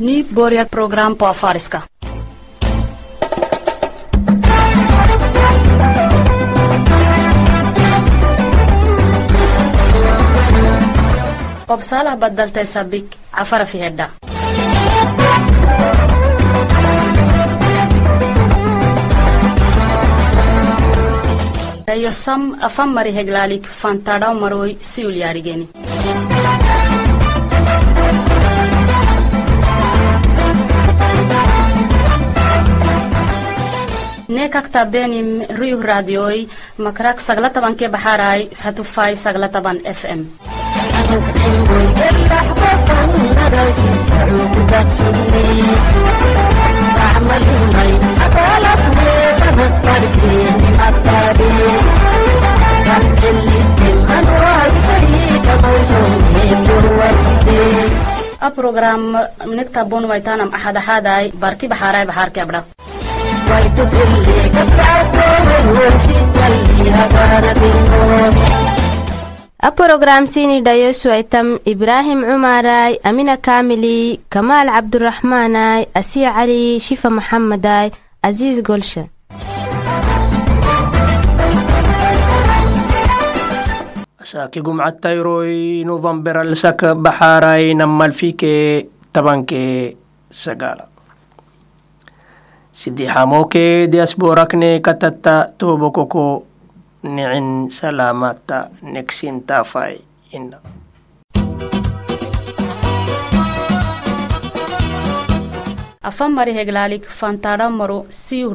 नीब बोरियर प्रोग्राम पा फारिस्का obsaalah baddaltay sabik cafara fihedha dayosam afamari heglaalik fantadhaw marooy siul yaadhigeni nekaktabeni riuh radioy makrak sagala taban ke baxaray xatufay sagala taban fm a program nekta bonwaitanam axadaxaday barti baxaray baxaarke abdhaq a programsini dhayoswaitam ibraahim cumaaray amina kaamili kamaal cabduraxmaanay asiya cali shifa maxamaday aziiz golshan saki gumcatayroi novemberal saka baxaaray namalfike tabanke sagala sidehamoo kee diaspora kne katatta toba nicin salamata nexintafai ina afa mari heglaalik fantaadha maro siyuh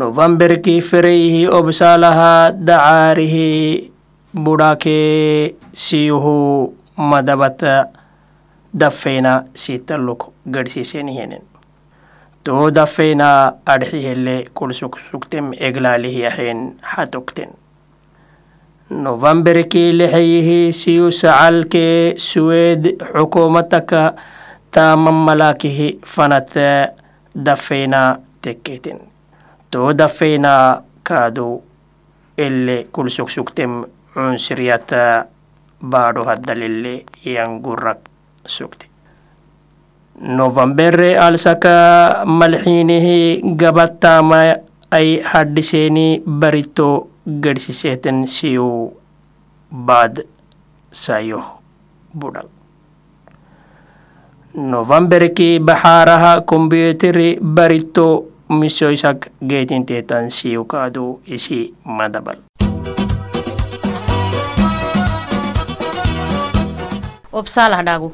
novemberki fereyhi obsalaha dacaarihi budhakee siyuhu madabata dafeyna sitaluk gadhsiisenihinen to dafeena adxihele kulsuksugtem eglaalihyahen hatokten novamberkii lexayihi siyusacalke suweed xukuumataka taamammalaakihi fanata dafeyna tekketen to dafeyna kaadu ele kulsugsugtem cunsiryata baru hadda lille yang gurrak sugte novemberre alsaka malxiinihi gabataama ay hadhiseeni barito gadhsiseeten siyo baad sayo budhal novemberki baxaaraha kombyuuteri barito misoysak geetinteetan siyo kaadu isi madabal. Obsalah dhaagu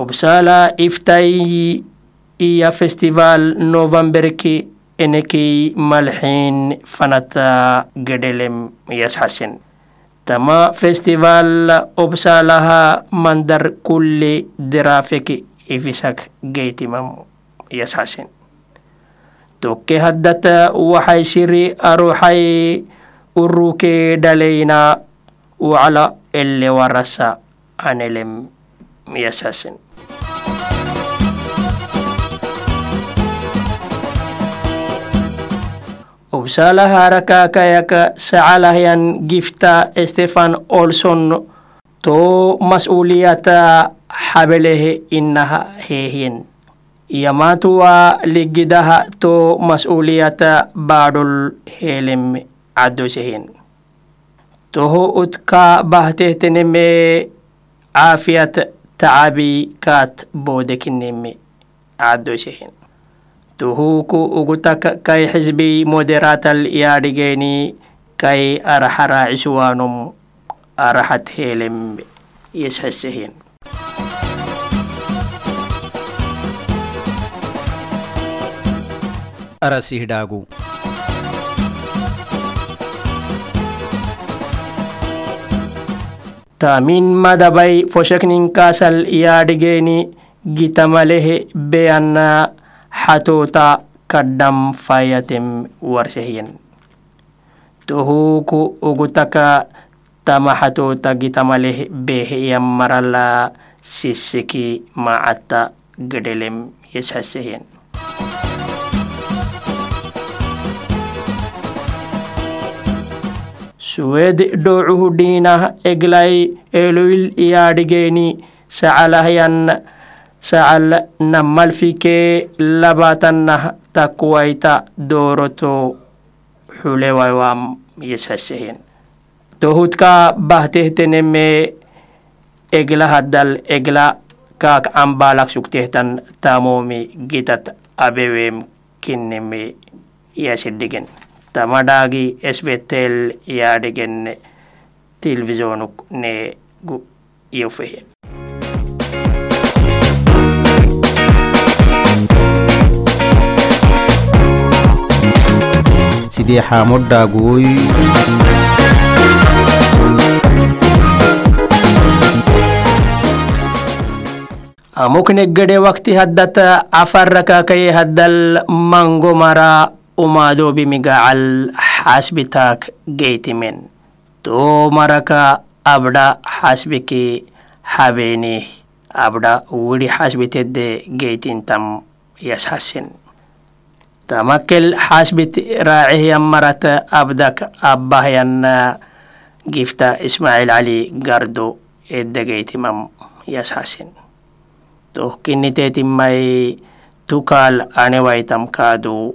obsala iftayi iya festival novemberki eneki malxin fanata gedelem yasxasen tama festival obsalaha mandar kulli dirafeki ifisak geytimam yasxasen tokke haddata waxay siri aruxay uruke dhaleyna wacla ele warasa anelem yasasen obsalaha rakakayaka sacalahyan gifta stefan olson to mas'uliyata xabelehe inaha heehyen yamatuwa ligidaha to mas'uliyata baadhol helem cadosehen toho utka bahtehteneme caafiyat tacabi kaat boodekineme cadosehen tuhuku ugutak kai xisbi moderatal yaadhigeeni kai araxaraaciswaanum araxat helem ಅರಸಿಹಿಡಾಗು tamin madabai foshaknin kasal yaadhigeeni gitamalehe beyanna hatota kaddam fayatem warsehiyen tohuku ugutaka tama hatota he beheyan marala ma ata gedelem yesasehiyen suweede dhoocuhu dhiinah eglay eloyl iyaadhigeeni sacalahyan sacal nammalfikee labaatannah takuwayta dooroto xulewaywam yesasehen tohudka bahtehtenemee eglahaddal egla kaak ambaalak sugtehtan tamoomi gitat abeweem kinneme yasidhigen ತಮಡಾಗಿ ಎಸ್ ಬೆತ್ತೇಲ್ ಯಾಡೆಗೆನ್ನೆ ತಿಲ್ವಿಜೋನು ನೇಗು ಯೊಫೆಹೆ sidee xaamodhaa wakti haddata afarra haddal mango maraa umaadoobi migacal xasbitaak geytimen. To maraka abda xasbiki habeeni abda wiri xasbitedde geytintam yashasin tamakel xasbit raacihyan marata abdak abbahyan gifta ismail cali gardo eddegeytimam yashasin toh kinniteetimai tukal anewaitam kaadu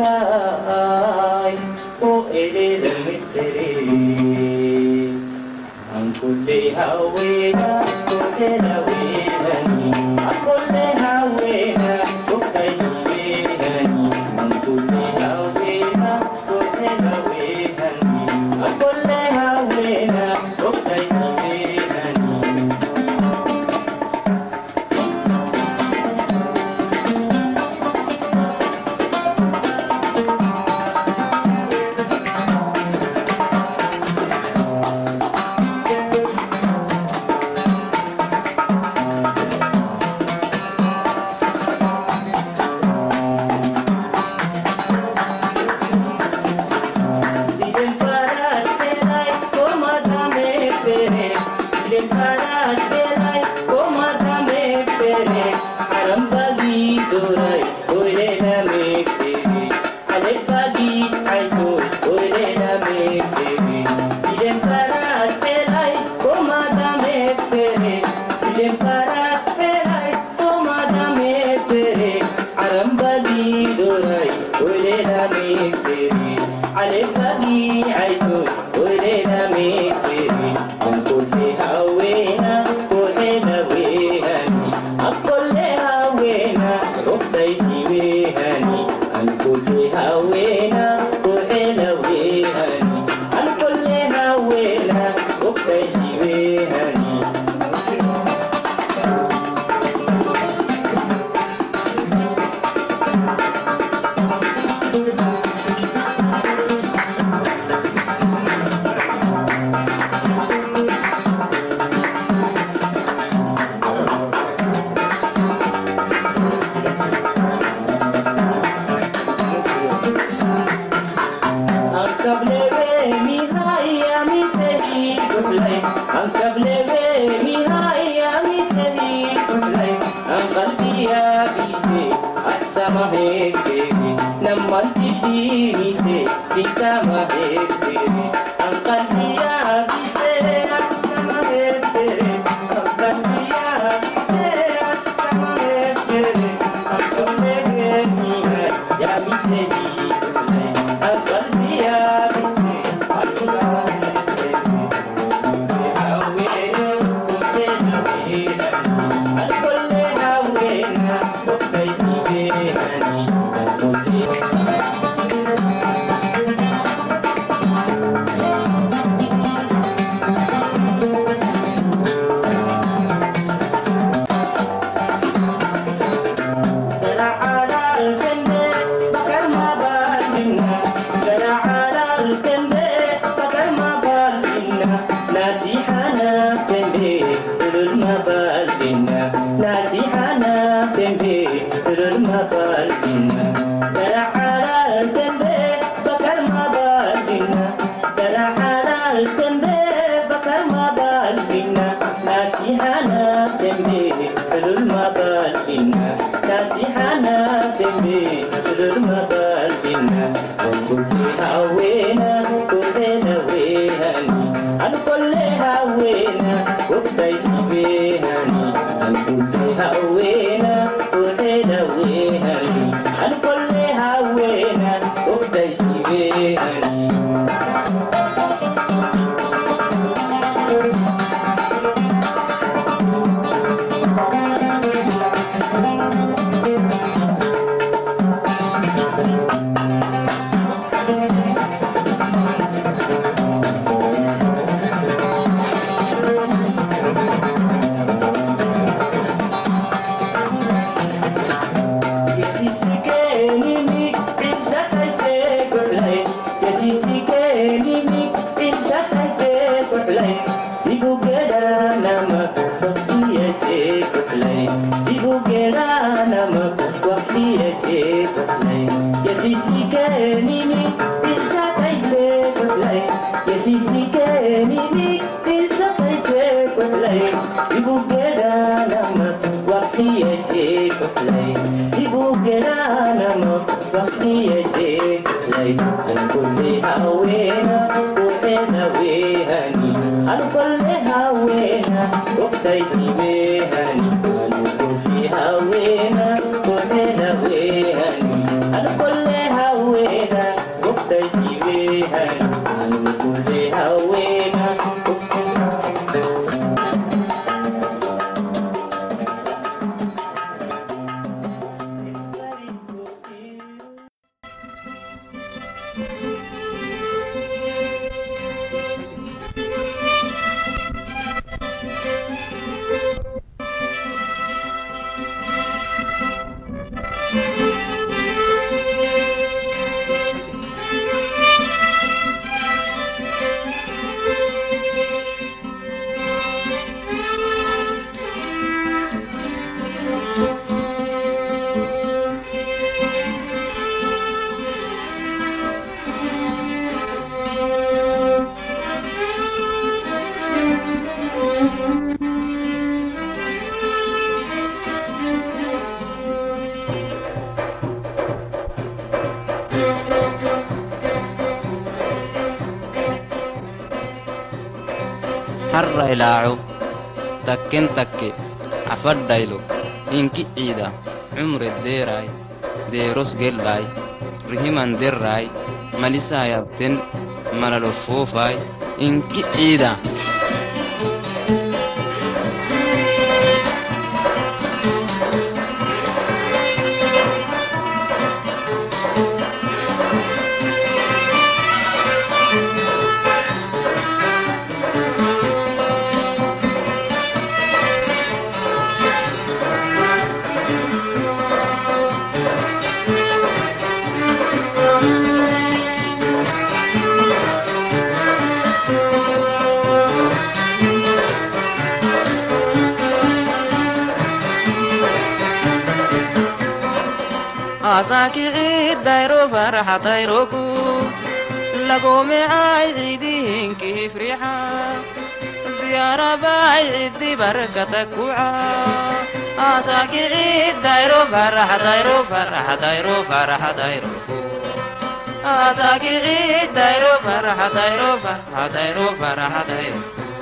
ay ku ililimitiree aan kulli haweenaa ku dhelawe Thank you. Ilaaco takken takke cafadhaylo inki ciida cumre deeraay deeros gellaay rihiman derraay malisaayabten malalo foofaay inki ciida asaakicii dayro faraxa dayroku lagomecay ciidihinki ifrixa ziyarabay ciddi barkata kuca asaakicii dayro faraxa dayro faraxa dayro faraxa dayroku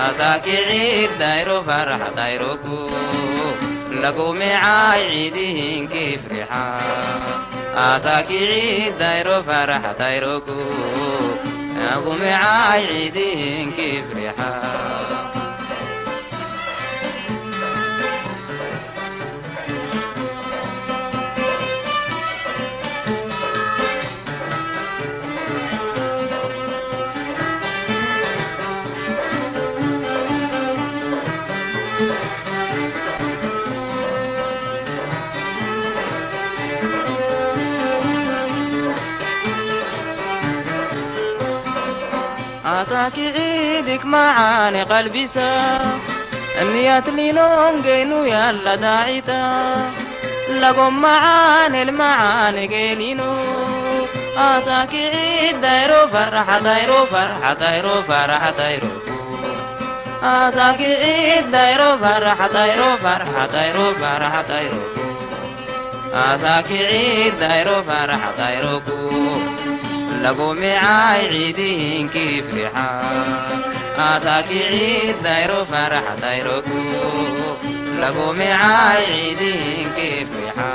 asaakicii dayro faraxa dayro faraxa dayroku asaakicii dayro faraxa dayroku lagumecay ciidihinki ifrixa asaakicii dayro faraxa dayroku lagumecay ciidihinki ifrixa asaakiciidik macaani qalbisa niyat lilongeynu yalla daacita لقم معان المعان قيلينو أساكي عيد دايرو فرحة دايرو فرحة دايرو فرحة دايرو أساكي عيد دايرو فرحة دايرو فرحة دايرو فرحة دايرو أساكي عيد دايرو فرحة دايرو لقو lagu micaay ciidihinkii frixa asaaki ciid dayro farax dayro dayrogu lagu micaay ciidihinkii frixa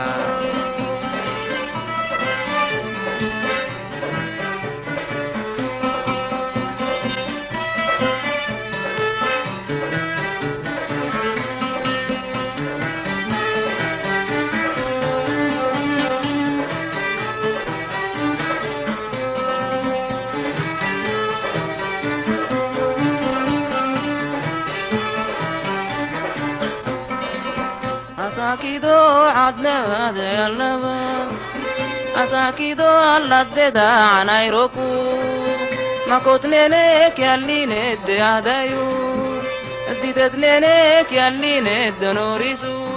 أساكيدو عدنا هذا اللبا أساكيدو اللددا عنا يروكو ما كنت نينك ياللي ند هدايو ديدت نينك ياللي ند نوريسو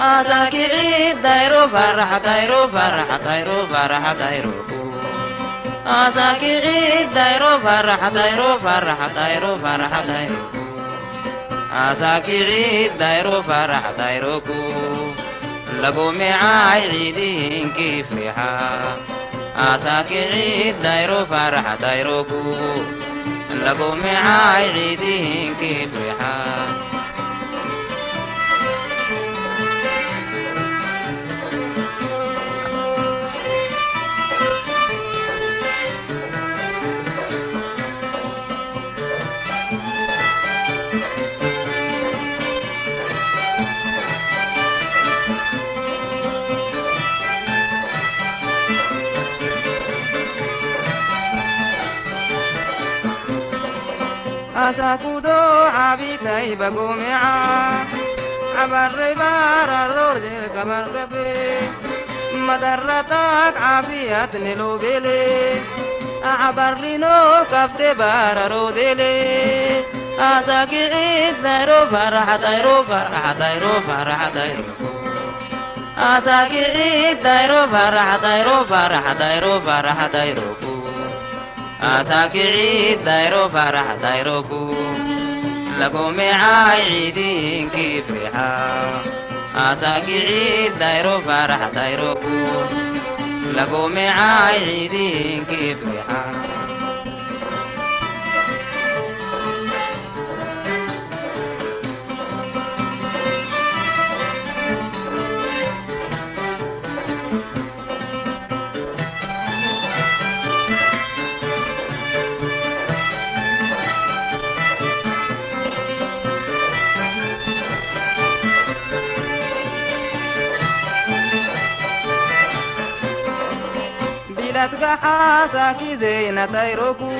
أساكي عيد دايرو فرح دايرو فرح دايرو فرح دايرو أساكي عيد دايرو فرح دايرو فرح دايرو فرح دايرو دايروكو لقو معاي عيدين كيف ريحا أساكي عيد دايرو فرح دايروكو لقو معاي عيدين كيف ريحا أساكودو عبيتاي بقومعا عبر بار الرور كمر قبي مدرتك عافية نلو بلي. عبرينو كفت بار رودلي. أساكي عيد دايرو فرح دايرو فرح دايرو فرح دايرو أساكي عيد دايرو فرح دايرو فرح دايرو فرح دايرو أساكي عيد دايرو فرح دايروكو لقو معاي عيدين كيف ريحا أساكي عيد دايرو فرح دايروكو لقو معاي عيدين كيف ريحا بلاد حاساكي زينة تيروكو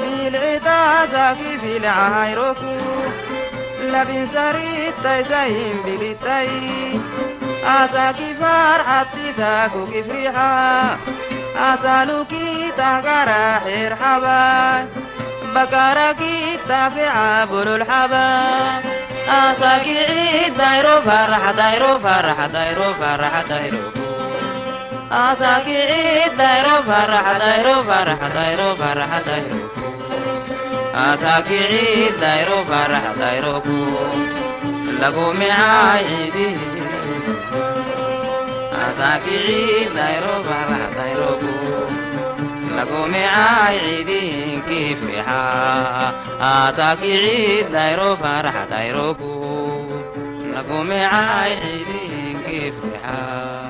بالعتا ساكي في العهيروكو لبن سريت تيسايم بلتاي أساكي فرحتي ساكو كفريحا أسالوكي تغرى حير حبا بكاركي تافع بلو الحبا أساكي عيد دايرو فرح دايرو فرح دايرو فرح دايرو. أساكي عيد دايرو فرح دايرو فرح دايرو فرح دايرو أساكي عيد دايرو فرح دايرو لقو معاي عيدي أساكي عيد دايرو فرح دايرو لقو معاي عيدين كيف ريحا أساكي عيد دايرو فرح دايرو لقو معاي عيدين كيف ريحا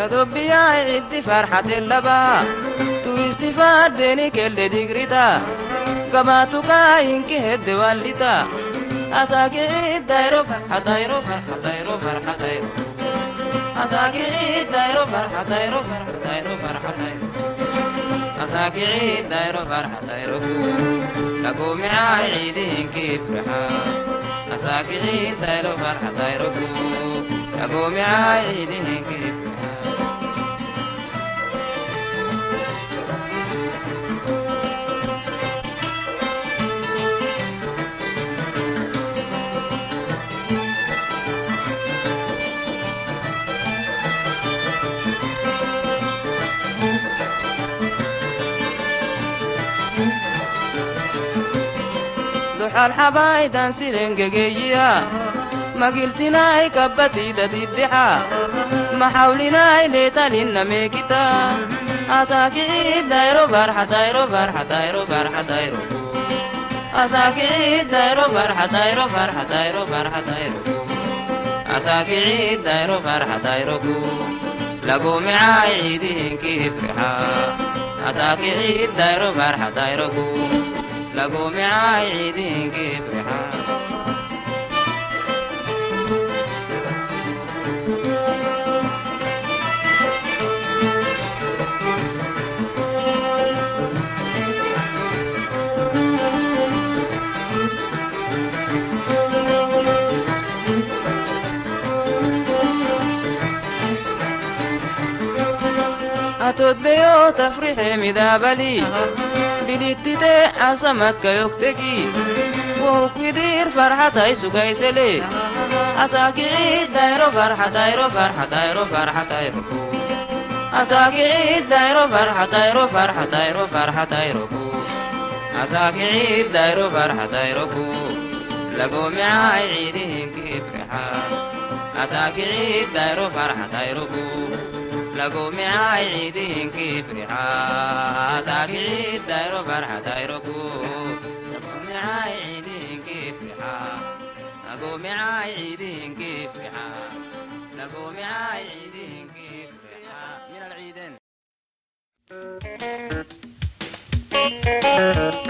قدوبيا عدي فرحة اللبا تو استفاد ديني كل ديغريتا كما تكاين كهد والدتا أساكي عيد دايرو فرحة دايرو فرحة دايرو فرحة دايرو أساكي عيد دايرو فرحة دايرو فرحة دايرو فرحة دايرو أساكعي دايرو فرحة دايروكو لقو معاي عيدين كيف رحا أساكعي دايرو فرحة دايروكو لقو معاي عيدين كيف رحا duxal xabaaydan sidengegeeyiha magiltinaay kabbatiida diddixa maxawlinaay leetalinna meekita asaakicii dayro barxa dayro barxa dayro barxa dayro asaakicii dayro barxa dayro barxa dayro barxa dayro asaakicii dayro barxa dayroku lagu micaay ciidihinkii frixa asaakicii dayro barxa لقومي عايدين كيف حال dayroku lagu micaay ciidihinkii frixa atoddeyo tafrixe midaabali dhidhittite asamakka yokteki wohukwidir farxatay sugaysele asaakicii dayro farxa dayro farxa dayro farxa dayroku asaakicii dayro farxa dayro farxa dayro farxa dayroku asaakicii dayro farxa dayroku lagu micaay asaakicii dayro farxa dayroku lagu micaay ciidihinkii frixa asaakicii dayro farxa dayroku lagu micaay ciidihinkii frixa lagu micaay ciidihinkii frixa lagu micaay ciidihinkii frixa min alciiden sugebeeti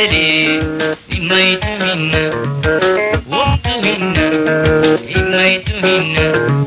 tere imai tu hinna om tu hinna imai tu hinna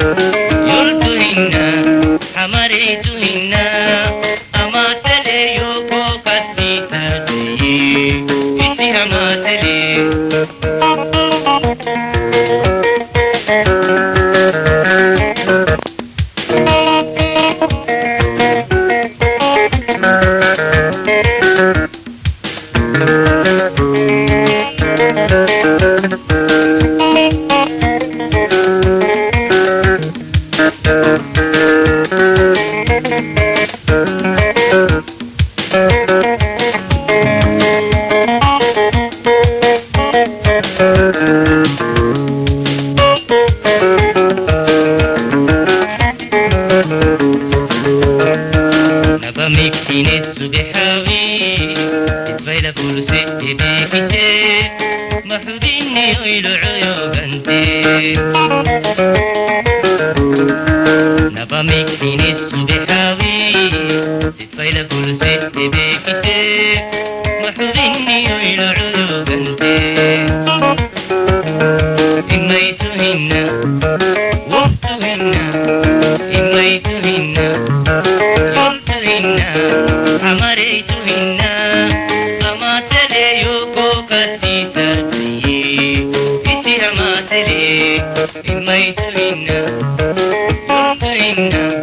الجن والعيوب انت نظامك في نص بحاوي تتفايل كل ست بكسب I do it now. Now.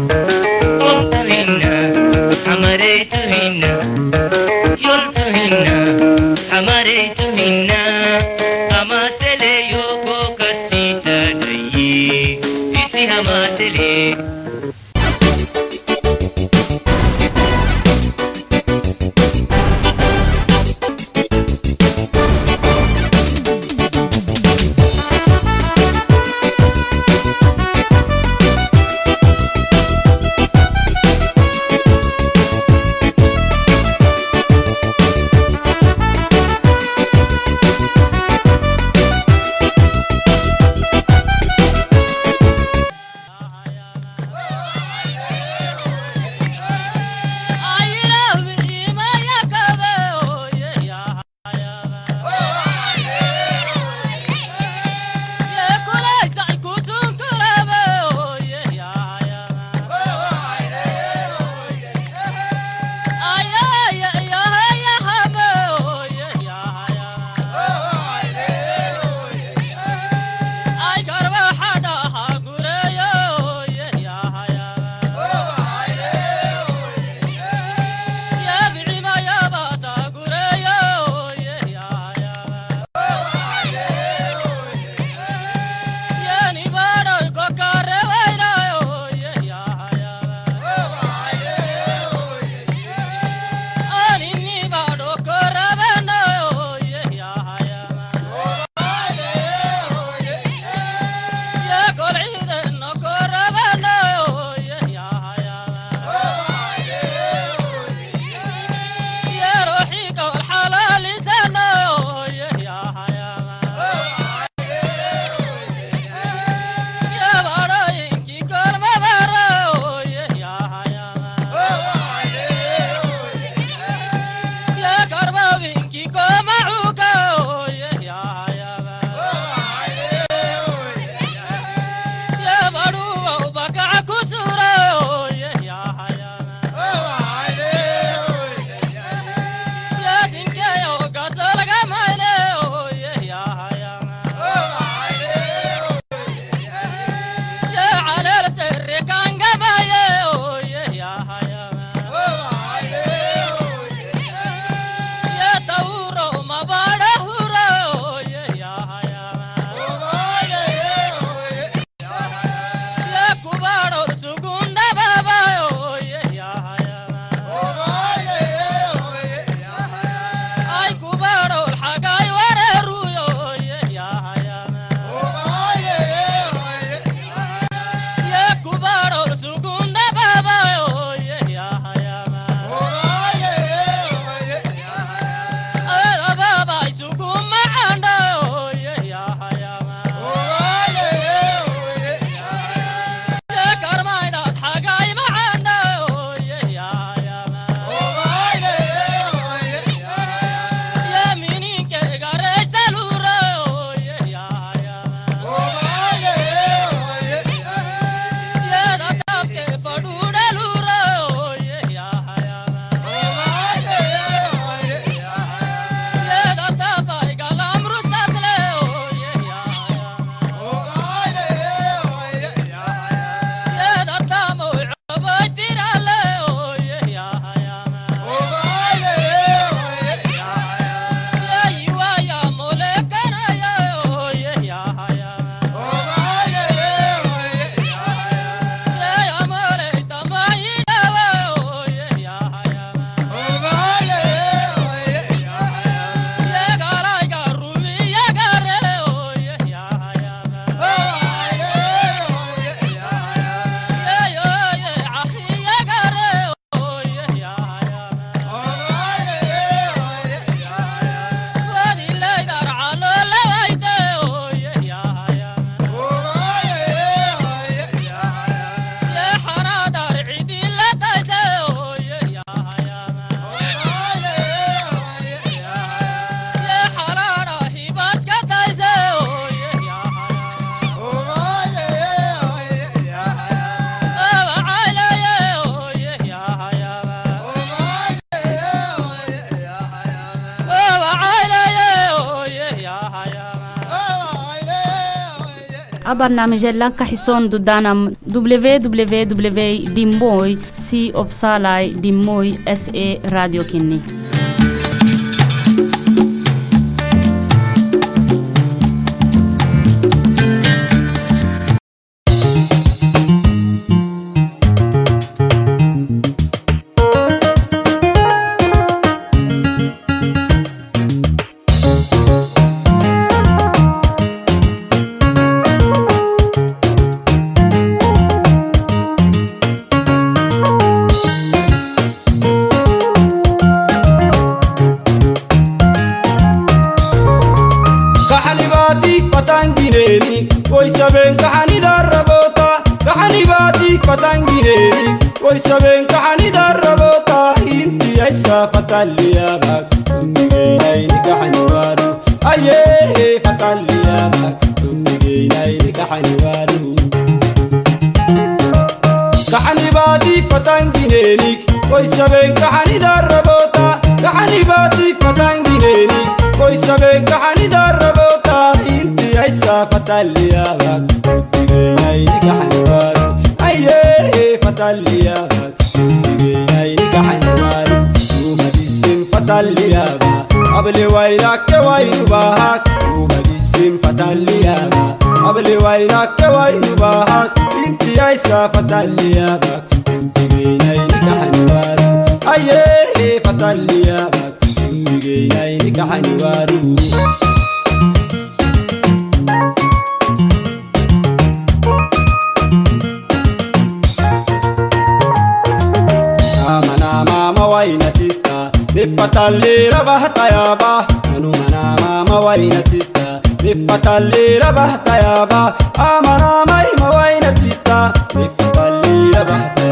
abarnaamijyalan kaxison dudanam www dimboy si obsalai dimboy sa radio kini gabaadhu. Gaxani baatii fataan gineenik way sabeen gaxani darraboota. Gaxani baatii fataan gineenik way sabeen gaxani darraboota. Inti haysaa fataan liyaabaa digeenayni gaxani baadhu. Ayyee fataan liyaabaa digeenayni gaxani baadhu. Duuma dhiisin fataan liyaabaa. Ablee wayiraa kee wayinu baahaa. Kaxaniwaadu ayee fatalliyaabak ummigeynayni kaxaniwaadu duumadisin fatalliyaaba able waynakke waynubaahak duumadisin fatalliyaaba able waynakke waynubaahak intiyaysa fatalliyaabak ummigeynayni kaxaniwaadu ayee fatalliyaabak ummigeynayni kaxaniwaadu amanamama waynatita nifatallira bahtayaba waynatita nifatallira bahtayaba amanamaima waynatita nifatallira bahtayaba emanamaima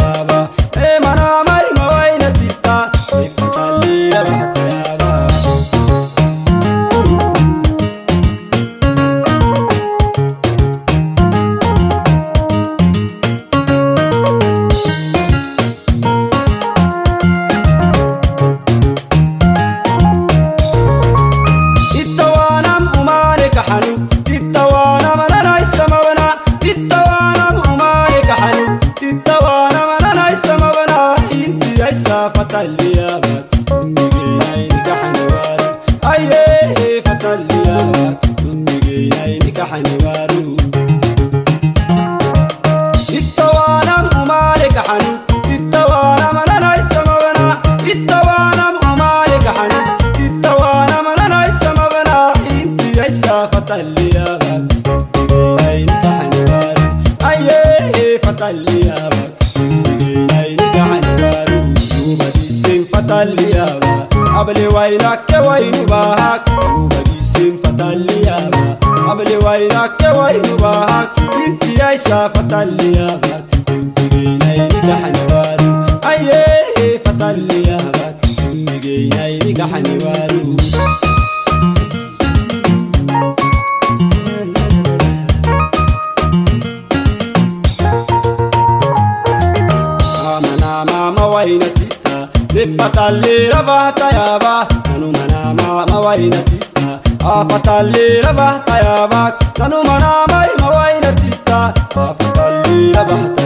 Afrikalira bahtaya bak Tanumana may mawaynatitta Afrikalira bahtaya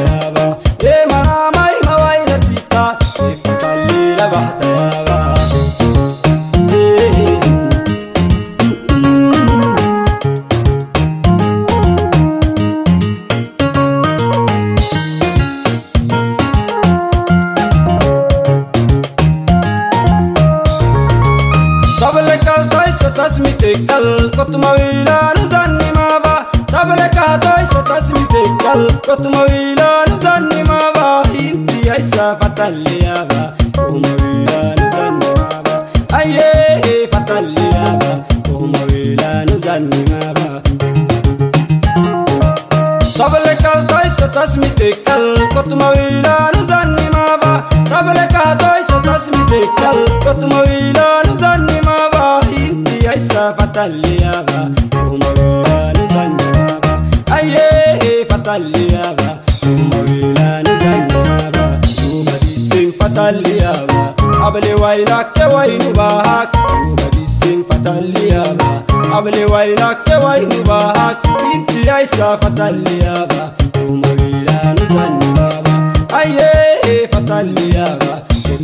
umabera nizanyamaba ayehe fataliyaba umabera nizanyamaba umadisin fataliyaba abale wainake wainubahak umadisin fataliyaba abale wainake wainubahak intiyaisa fataliyaba umabera nizanyamaba ayehe fataliyaba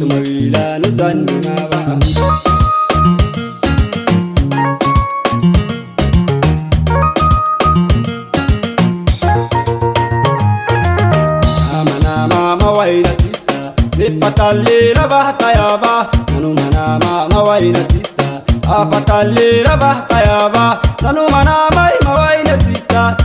umabera nizanyamaba nifatallira bahtayaba nanu manama mawaynatita afatallira bahtayaba nanu manamai mawaynatita